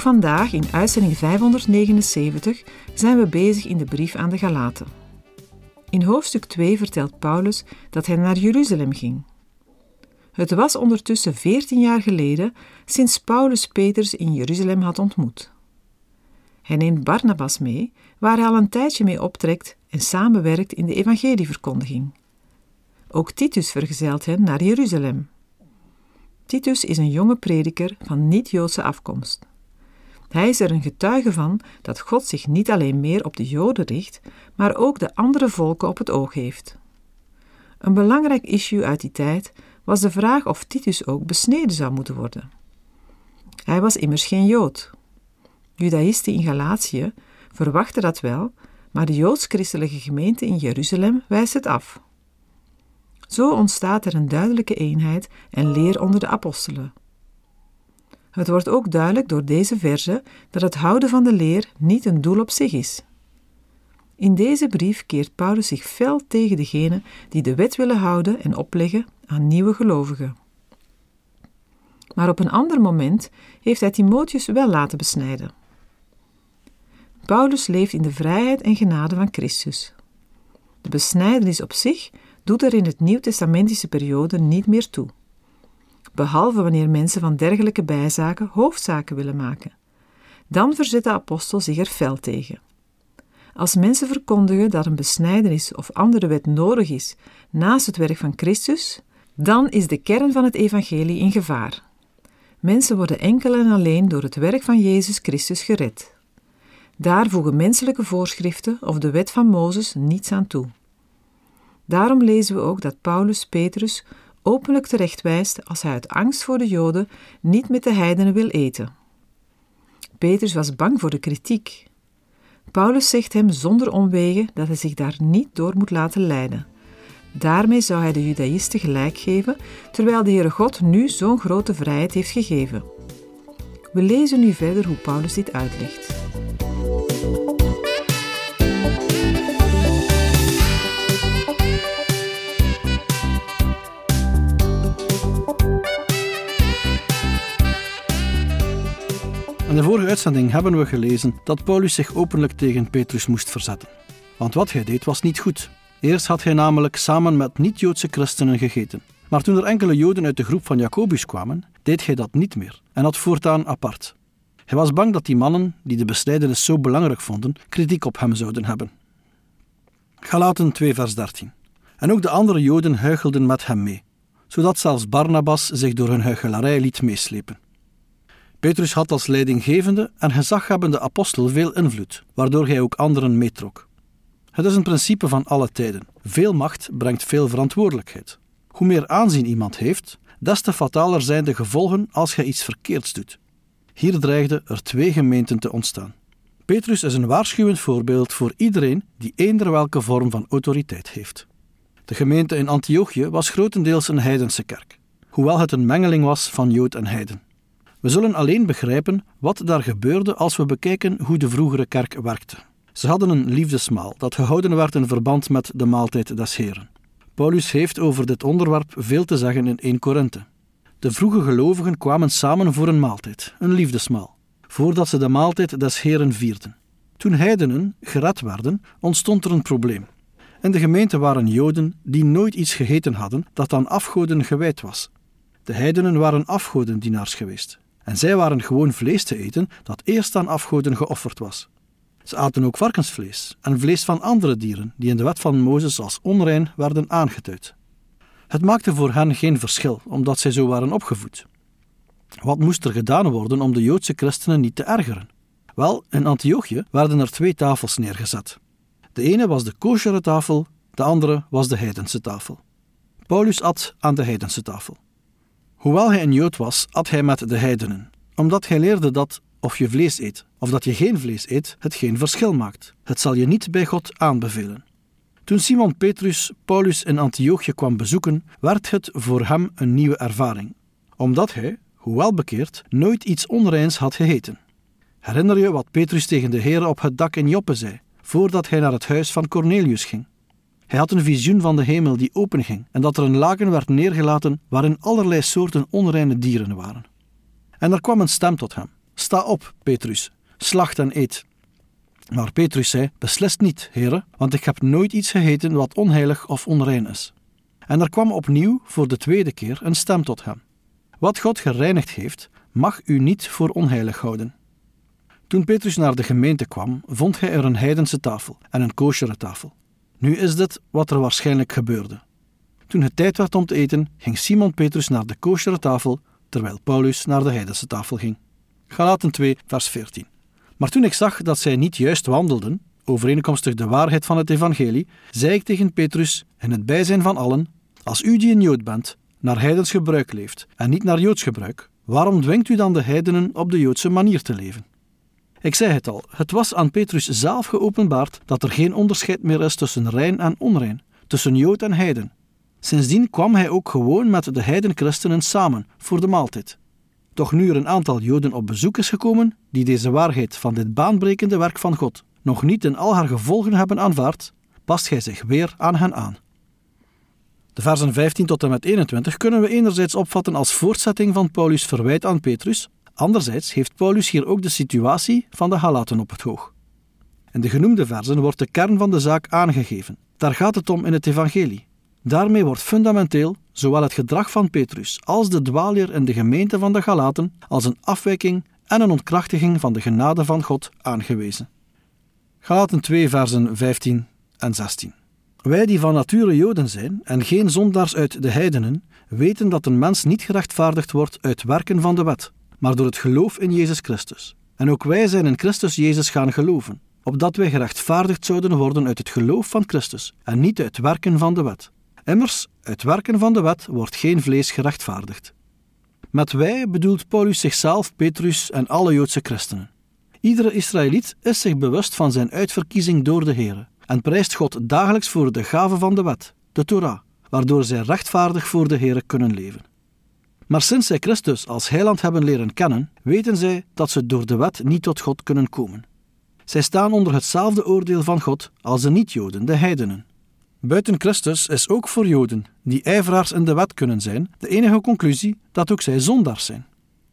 Vandaag, in uitzending 579, zijn we bezig in de brief aan de Galaten. In hoofdstuk 2 vertelt Paulus dat hij naar Jeruzalem ging. Het was ondertussen 14 jaar geleden sinds Paulus Peters in Jeruzalem had ontmoet. Hij neemt Barnabas mee, waar hij al een tijdje mee optrekt en samenwerkt in de evangelieverkondiging. Ook Titus vergezelt hen naar Jeruzalem. Titus is een jonge prediker van niet-Joodse afkomst. Hij is er een getuige van dat God zich niet alleen meer op de Joden richt, maar ook de andere volken op het oog heeft. Een belangrijk issue uit die tijd was de vraag of Titus ook besneden zou moeten worden. Hij was immers geen Jood. Judaïsten in Galatië verwachten dat wel, maar de joods-christelijke gemeente in Jeruzalem wijst het af. Zo ontstaat er een duidelijke eenheid en leer onder de apostelen. Het wordt ook duidelijk door deze verse dat het houden van de leer niet een doel op zich is. In deze brief keert Paulus zich fel tegen degenen die de wet willen houden en opleggen aan nieuwe gelovigen. Maar op een ander moment heeft hij Timotheus wel laten besnijden. Paulus leeft in de vrijheid en genade van Christus. De besnijdenis op zich doet er in het Nieuw-testamentische periode niet meer toe. Behalve wanneer mensen van dergelijke bijzaken hoofdzaken willen maken. Dan verzet de apostel zich er fel tegen. Als mensen verkondigen dat een besnijdenis of andere wet nodig is naast het werk van Christus, dan is de kern van het evangelie in gevaar. Mensen worden enkel en alleen door het werk van Jezus Christus gered. Daar voegen menselijke voorschriften of de wet van Mozes niets aan toe. Daarom lezen we ook dat Paulus Petrus openlijk terechtwijst als hij uit angst voor de Joden niet met de heidenen wil eten. Petrus was bang voor de kritiek. Paulus zegt hem zonder omwegen dat hij zich daar niet door moet laten leiden. Daarmee zou hij de Judaïsten gelijk geven, terwijl de Heere God nu zo'n grote vrijheid heeft gegeven. We lezen nu verder hoe Paulus dit uitlegt. De vorige uitzending hebben we gelezen dat Paulus zich openlijk tegen Petrus moest verzetten. Want wat hij deed was niet goed. Eerst had hij namelijk samen met niet-Joodse christenen gegeten. Maar toen er enkele Joden uit de groep van Jacobus kwamen, deed hij dat niet meer en had voortaan apart. Hij was bang dat die mannen, die de besnijdenis zo belangrijk vonden, kritiek op hem zouden hebben. Galaten 2 vers 13 En ook de andere Joden huichelden met hem mee, zodat zelfs Barnabas zich door hun huichelarij liet meeslepen. Petrus had als leidinggevende en gezaghebbende apostel veel invloed, waardoor hij ook anderen meetrok. Het is een principe van alle tijden. Veel macht brengt veel verantwoordelijkheid. Hoe meer aanzien iemand heeft, des te fataler zijn de gevolgen als hij iets verkeerds doet. Hier dreigden er twee gemeenten te ontstaan. Petrus is een waarschuwend voorbeeld voor iedereen die eender welke vorm van autoriteit heeft. De gemeente in Antiochië was grotendeels een heidense kerk, hoewel het een mengeling was van Jood en heiden. We zullen alleen begrijpen wat daar gebeurde als we bekijken hoe de vroegere kerk werkte. Ze hadden een liefdesmaal dat gehouden werd in verband met de maaltijd des Heren. Paulus heeft over dit onderwerp veel te zeggen in 1 Korinthe. De vroege gelovigen kwamen samen voor een maaltijd, een liefdesmaal, voordat ze de maaltijd des Heren vierden. Toen heidenen gered werden, ontstond er een probleem. In de gemeente waren Joden die nooit iets gegeten hadden dat aan afgoden gewijd was. De heidenen waren afgodendienaars geweest. En zij waren gewoon vlees te eten dat eerst aan afgoden geofferd was. Ze aten ook varkensvlees en vlees van andere dieren die in de wet van Mozes als onrein werden aangeduid. Het maakte voor hen geen verschil, omdat zij zo waren opgevoed. Wat moest er gedaan worden om de Joodse christenen niet te ergeren? Wel, in Antiochië werden er twee tafels neergezet. De ene was de koshere tafel, de andere was de heidense tafel. Paulus at aan de heidense tafel. Hoewel hij een Jood was, at hij met de heidenen, omdat hij leerde dat of je vlees eet of dat je geen vlees eet, het geen verschil maakt. Het zal je niet bij God aanbevelen. Toen Simon Petrus Paulus in Antiochië kwam bezoeken, werd het voor hem een nieuwe ervaring, omdat hij, hoewel bekeerd, nooit iets onreins had gegeten. Herinner je wat Petrus tegen de Heer op het dak in Joppe zei, voordat hij naar het huis van Cornelius ging? Hij had een visioen van de hemel die openging en dat er een laken werd neergelaten waarin allerlei soorten onreine dieren waren. En er kwam een stem tot hem Sta op, Petrus, slacht en eet. Maar Petrus zei: Beslist niet, heren, want ik heb nooit iets gegeten wat onheilig of onrein is. En er kwam opnieuw voor de tweede keer een stem tot hem: Wat God gereinigd heeft, mag u niet voor onheilig houden. Toen Petrus naar de gemeente kwam, vond hij er een heidense tafel en een koosjere tafel. Nu is dit wat er waarschijnlijk gebeurde. Toen het tijd werd om te eten, ging Simon Petrus naar de koosjere tafel, terwijl Paulus naar de heidense tafel ging. Galaten 2, vers 14. Maar toen ik zag dat zij niet juist wandelden, overeenkomstig de waarheid van het evangelie, zei ik tegen Petrus, in het bijzijn van allen, als u die een Jood bent, naar heidens gebruik leeft en niet naar Joods gebruik, waarom dwingt u dan de heidenen op de Joodse manier te leven? Ik zei het al, het was aan Petrus zelf geopenbaard dat er geen onderscheid meer is tussen rein en onrein, tussen Jood en heiden. Sindsdien kwam hij ook gewoon met de heidenchristenen samen voor de maaltijd. Doch nu er een aantal Joden op bezoek is gekomen, die deze waarheid van dit baanbrekende werk van God nog niet in al haar gevolgen hebben aanvaard, past hij zich weer aan hen aan. De versen 15 tot en met 21 kunnen we enerzijds opvatten als voortzetting van Paulus' verwijt aan Petrus, anderzijds heeft Paulus hier ook de situatie van de Halaten op het oog. In de genoemde versen wordt de kern van de zaak aangegeven. Daar gaat het om in het evangelie. Daarmee wordt fundamenteel zowel het gedrag van Petrus als de dwaalleer in de gemeente van de Galaten als een afwijking en een ontkrachtiging van de genade van God aangewezen. Galaten 2 versen 15 en 16 Wij die van nature Joden zijn en geen zondaars uit de heidenen, weten dat een mens niet gerechtvaardigd wordt uit werken van de wet, maar door het geloof in Jezus Christus. En ook wij zijn in Christus Jezus gaan geloven, opdat wij gerechtvaardigd zouden worden uit het geloof van Christus en niet uit werken van de wet. Immers, uit werken van de wet wordt geen vlees gerechtvaardigd. Met wij bedoelt Paulus zichzelf, Petrus en alle Joodse christenen. Iedere Israëliet is zich bewust van zijn uitverkiezing door de Heer en prijst God dagelijks voor de gave van de wet, de Torah, waardoor zij rechtvaardig voor de Heer kunnen leven. Maar sinds zij Christus als heiland hebben leren kennen, weten zij dat ze door de wet niet tot God kunnen komen. Zij staan onder hetzelfde oordeel van God als de niet-Joden, de heidenen. Buiten Christus is ook voor Joden, die ijveraars in de wet kunnen zijn, de enige conclusie dat ook zij zondaars zijn.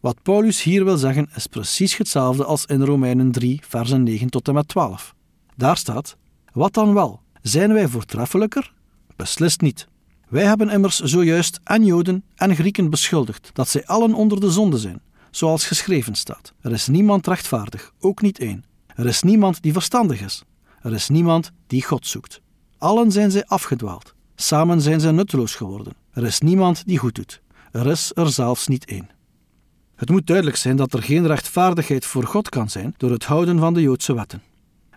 Wat Paulus hier wil zeggen is precies hetzelfde als in Romeinen 3, versen 9 tot en met 12. Daar staat: Wat dan wel? Zijn wij voortreffelijker? Beslist niet. Wij hebben immers zojuist en Joden en Grieken beschuldigd dat zij allen onder de zonde zijn, zoals geschreven staat. Er is niemand rechtvaardig, ook niet één. Er is niemand die verstandig is. Er is niemand die God zoekt. Allen zijn zij afgedwaald. Samen zijn zij nutteloos geworden. Er is niemand die goed doet. Er is er zelfs niet één. Het moet duidelijk zijn dat er geen rechtvaardigheid voor God kan zijn door het houden van de Joodse wetten.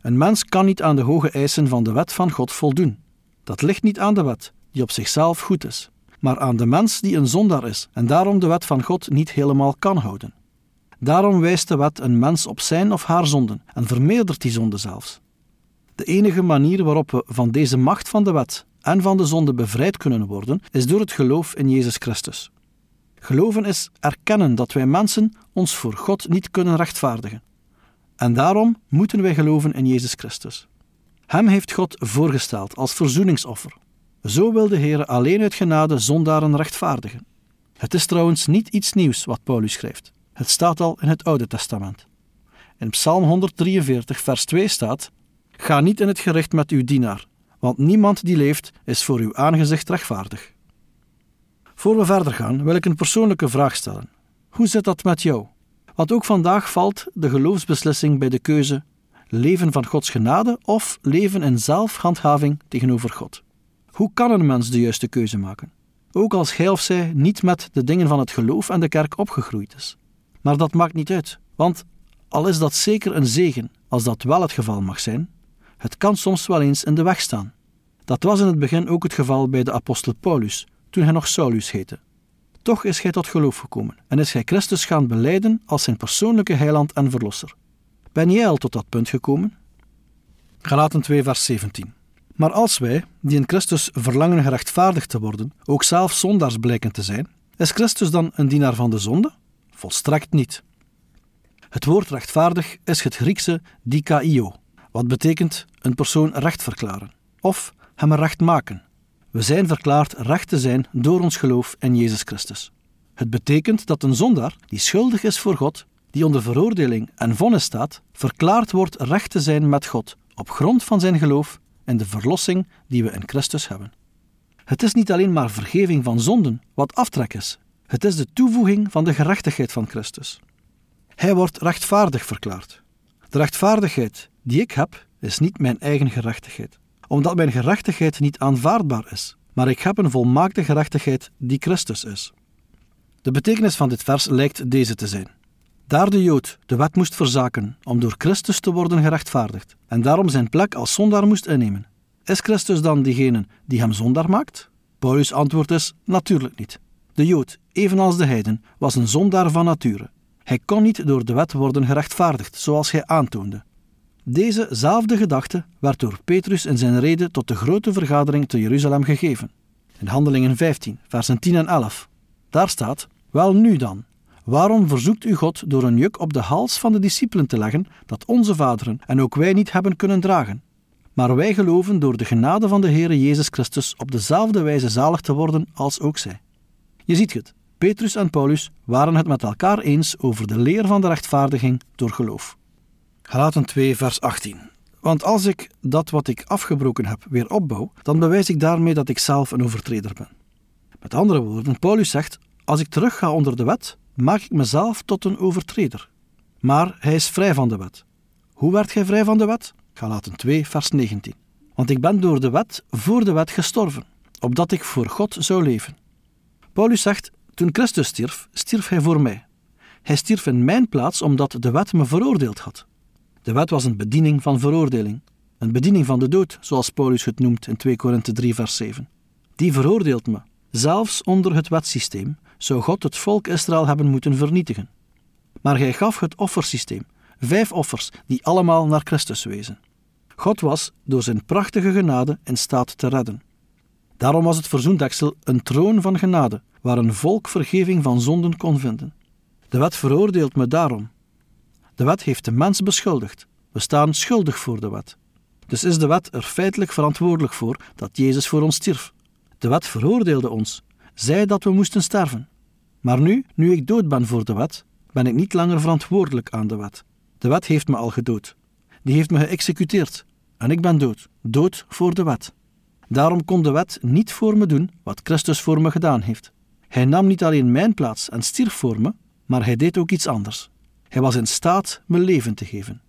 Een mens kan niet aan de hoge eisen van de wet van God voldoen. Dat ligt niet aan de wet, die op zichzelf goed is, maar aan de mens die een zondaar is en daarom de wet van God niet helemaal kan houden. Daarom wijst de wet een mens op zijn of haar zonden en vermeerdert die zonde zelfs. De enige manier waarop we van deze macht van de wet en van de zonde bevrijd kunnen worden, is door het geloof in Jezus Christus. Geloven is erkennen dat wij mensen ons voor God niet kunnen rechtvaardigen. En daarom moeten wij geloven in Jezus Christus. Hem heeft God voorgesteld als verzoeningsoffer. Zo wil de Heer alleen uit genade zondaren rechtvaardigen. Het is trouwens niet iets nieuws wat Paulus schrijft. Het staat al in het Oude Testament. In Psalm 143, vers 2 staat: Ga niet in het gericht met uw dienaar, want niemand die leeft is voor uw aangezicht rechtvaardig. Voor we verder gaan, wil ik een persoonlijke vraag stellen. Hoe zit dat met jou? Want ook vandaag valt de geloofsbeslissing bij de keuze leven van Gods genade of leven in zelfhandhaving tegenover God. Hoe kan een mens de juiste keuze maken? Ook als hij of zij niet met de dingen van het geloof en de kerk opgegroeid is. Maar dat maakt niet uit, want al is dat zeker een zegen als dat wel het geval mag zijn, het kan soms wel eens in de weg staan. Dat was in het begin ook het geval bij de apostel Paulus, toen hij nog Saulus heette. Toch is hij tot geloof gekomen en is hij Christus gaan beleiden als zijn persoonlijke heiland en verlosser. Ben jij al tot dat punt gekomen? Galaten 2, vers 17. Maar als wij, die in Christus verlangen gerechtvaardigd te worden, ook zelf zondaars blijken te zijn, is Christus dan een dienaar van de zonde? Volstrekt niet. Het woord rechtvaardig is het Griekse dikaio, wat betekent een persoon recht verklaren, of hem recht maken. We zijn verklaard recht te zijn door ons geloof in Jezus Christus. Het betekent dat een zondaar die schuldig is voor God, die onder veroordeling en vonnis staat, verklaard wordt recht te zijn met God op grond van zijn geloof en de verlossing die we in Christus hebben. Het is niet alleen maar vergeving van zonden wat aftrek is, het is de toevoeging van de gerechtigheid van Christus. Hij wordt rechtvaardig verklaard. De rechtvaardigheid die ik heb, is niet mijn eigen gerechtigheid, omdat mijn gerechtigheid niet aanvaardbaar is, maar ik heb een volmaakte gerechtigheid die Christus is. De betekenis van dit vers lijkt deze te zijn. Daar de Jood de wet moest verzaken om door Christus te worden gerechtvaardigd en daarom zijn plek als zondaar moest innemen, is Christus dan diegene die hem zondaar maakt? Paulus' antwoord is natuurlijk niet. De Jood, evenals de heiden, was een zondaar van nature. Hij kon niet door de wet worden gerechtvaardigd, zoals hij aantoonde. Dezezelfde gedachte werd door Petrus in zijn reden tot de grote vergadering te Jeruzalem gegeven. In Handelingen 15, versen 10 en 11. Daar staat: Wel nu dan, waarom verzoekt u God door een juk op de hals van de discipelen te leggen dat onze vaderen en ook wij niet hebben kunnen dragen? Maar wij geloven door de genade van de Heer Jezus Christus op dezelfde wijze zalig te worden als ook zij. Je ziet het, Petrus en Paulus waren het met elkaar eens over de leer van de rechtvaardiging door geloof. Galaten 2, vers 18. Want als ik dat wat ik afgebroken heb weer opbouw, dan bewijs ik daarmee dat ik zelf een overtreder ben. Met andere woorden, Paulus zegt: Als ik terug ga onder de wet, maak ik mezelf tot een overtreder. Maar hij is vrij van de wet. Hoe werd hij vrij van de wet? Galaten 2, vers 19. Want ik ben door de wet voor de wet gestorven, opdat ik voor God zou leven. Paulus zegt: Toen Christus stierf, stierf hij voor mij. Hij stierf in mijn plaats omdat de wet me veroordeeld had. De wet was een bediening van veroordeling, een bediening van de dood, zoals Paulus het noemt in 2 Korinthe 3, vers 7. Die veroordeelt me. Zelfs onder het wetsysteem zou God het volk Israël hebben moeten vernietigen. Maar hij gaf het offersysteem, vijf offers die allemaal naar Christus wezen. God was door zijn prachtige genade in staat te redden. Daarom was het verzoendeksel een troon van genade, waar een volk vergeving van zonden kon vinden. De wet veroordeelt me daarom, de wet heeft de mens beschuldigd. We staan schuldig voor de wet. Dus is de wet er feitelijk verantwoordelijk voor dat Jezus voor ons stierf. De wet veroordeelde ons, zei dat we moesten sterven. Maar nu, nu ik dood ben voor de wet, ben ik niet langer verantwoordelijk aan de wet. De wet heeft me al gedood. Die heeft me geëxecuteerd. En ik ben dood, dood voor de wet. Daarom kon de wet niet voor me doen wat Christus voor me gedaan heeft. Hij nam niet alleen mijn plaats en stierf voor me, maar hij deed ook iets anders. Hij was in staat me leven te geven.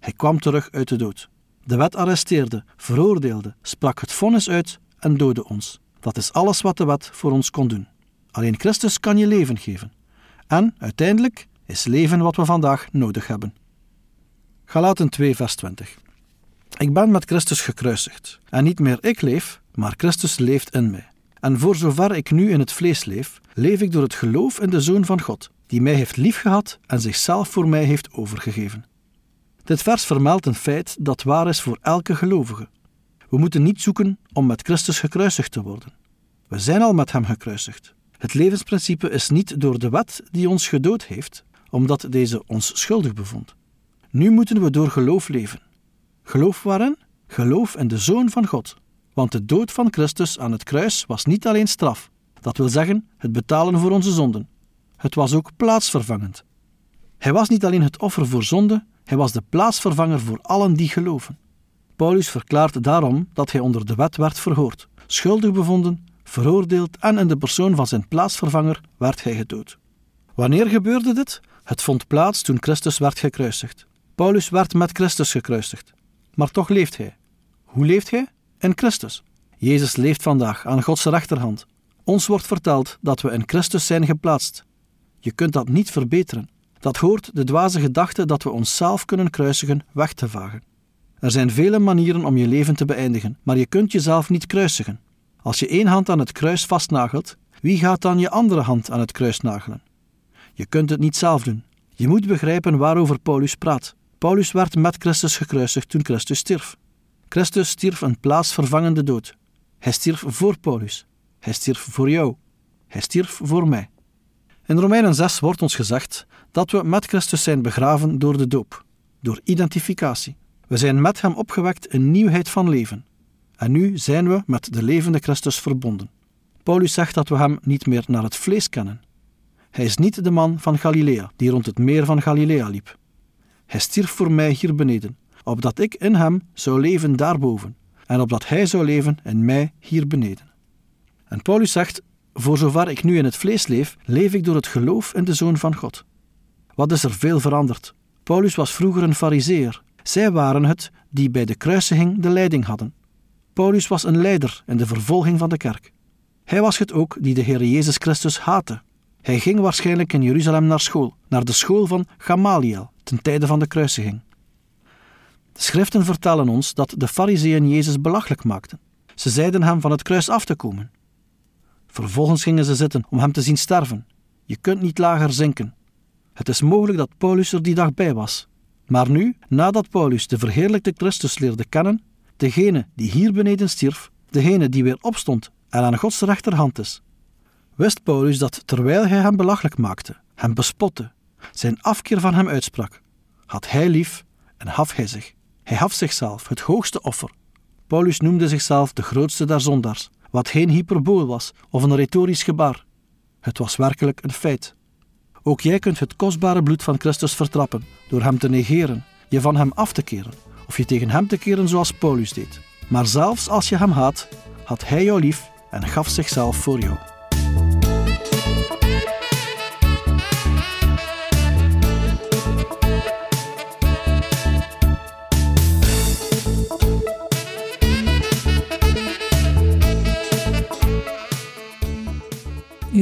Hij kwam terug uit de dood. De wet arresteerde, veroordeelde, sprak het vonnis uit en doodde ons. Dat is alles wat de wet voor ons kon doen. Alleen Christus kan je leven geven. En uiteindelijk is leven wat we vandaag nodig hebben. Galaten 2, vers 20. Ik ben met Christus gekruisigd, en niet meer ik leef, maar Christus leeft in mij. En voor zover ik nu in het vlees leef, leef ik door het geloof in de Zoon van God, die mij heeft liefgehad en zichzelf voor mij heeft overgegeven. Dit vers vermeldt een feit dat waar is voor elke gelovige. We moeten niet zoeken om met Christus gekruisigd te worden. We zijn al met Hem gekruisigd. Het levensprincipe is niet door de wet die ons gedood heeft, omdat deze ons schuldig bevond. Nu moeten we door geloof leven. Geloof waarin? Geloof in de Zoon van God. Want de dood van Christus aan het kruis was niet alleen straf, dat wil zeggen het betalen voor onze zonden, het was ook plaatsvervangend. Hij was niet alleen het offer voor zonde, hij was de plaatsvervanger voor allen die geloven. Paulus verklaart daarom dat hij onder de wet werd verhoord, schuldig bevonden, veroordeeld en in de persoon van zijn plaatsvervanger werd hij gedood. Wanneer gebeurde dit? Het vond plaats toen Christus werd gekruisigd. Paulus werd met Christus gekruisigd. Maar toch leeft hij. Hoe leeft hij? In Christus. Jezus leeft vandaag aan Gods rechterhand. Ons wordt verteld dat we in Christus zijn geplaatst. Je kunt dat niet verbeteren. Dat hoort de dwaze gedachte dat we onszelf kunnen kruisigen weg te vagen. Er zijn vele manieren om je leven te beëindigen, maar je kunt jezelf niet kruisigen. Als je één hand aan het kruis vastnagelt, wie gaat dan je andere hand aan het kruis nagelen? Je kunt het niet zelf doen. Je moet begrijpen waarover Paulus praat. Paulus werd met Christus gekruisigd toen Christus stierf. Christus stierf een plaatsvervangende dood. Hij stierf voor Paulus. Hij stierf voor jou. Hij stierf voor mij. In Romeinen 6 wordt ons gezegd dat we met Christus zijn begraven door de doop, door identificatie. We zijn met Hem opgewekt in nieuwheid van leven. En nu zijn we met de levende Christus verbonden. Paulus zegt dat we Hem niet meer naar het vlees kennen. Hij is niet de man van Galilea, die rond het meer van Galilea liep. Hij stierf voor mij hier beneden, opdat ik in hem zou leven daarboven, en opdat hij zou leven in mij hier beneden. En Paulus zegt: Voor zover ik nu in het vlees leef, leef ik door het geloof in de Zoon van God. Wat is er veel veranderd? Paulus was vroeger een fariseer. Zij waren het die bij de kruisiging de leiding hadden. Paulus was een leider in de vervolging van de kerk. Hij was het ook die de Heer Jezus Christus haatte. Hij ging waarschijnlijk in Jeruzalem naar school, naar de school van Gamaliel, ten tijde van de kruisiging. De schriften vertellen ons dat de fariseeën Jezus belachelijk maakten. Ze zeiden hem van het kruis af te komen. Vervolgens gingen ze zitten om hem te zien sterven. Je kunt niet lager zinken. Het is mogelijk dat Paulus er die dag bij was. Maar nu, nadat Paulus de verheerlijkte Christus leerde kennen, degene die hier beneden stierf, degene die weer opstond en aan Gods rechterhand is, wist Paulus dat terwijl hij hem belachelijk maakte, hem bespotte, zijn afkeer van hem uitsprak, had hij lief en gaf hij zich. Hij gaf zichzelf het hoogste offer. Paulus noemde zichzelf de grootste der zondaars, wat geen hyperbool was of een retorisch gebaar. Het was werkelijk een feit. Ook jij kunt het kostbare bloed van Christus vertrappen door hem te negeren, je van hem af te keren of je tegen hem te keren zoals Paulus deed. Maar zelfs als je hem haat, had hij jou lief en gaf zichzelf voor jou.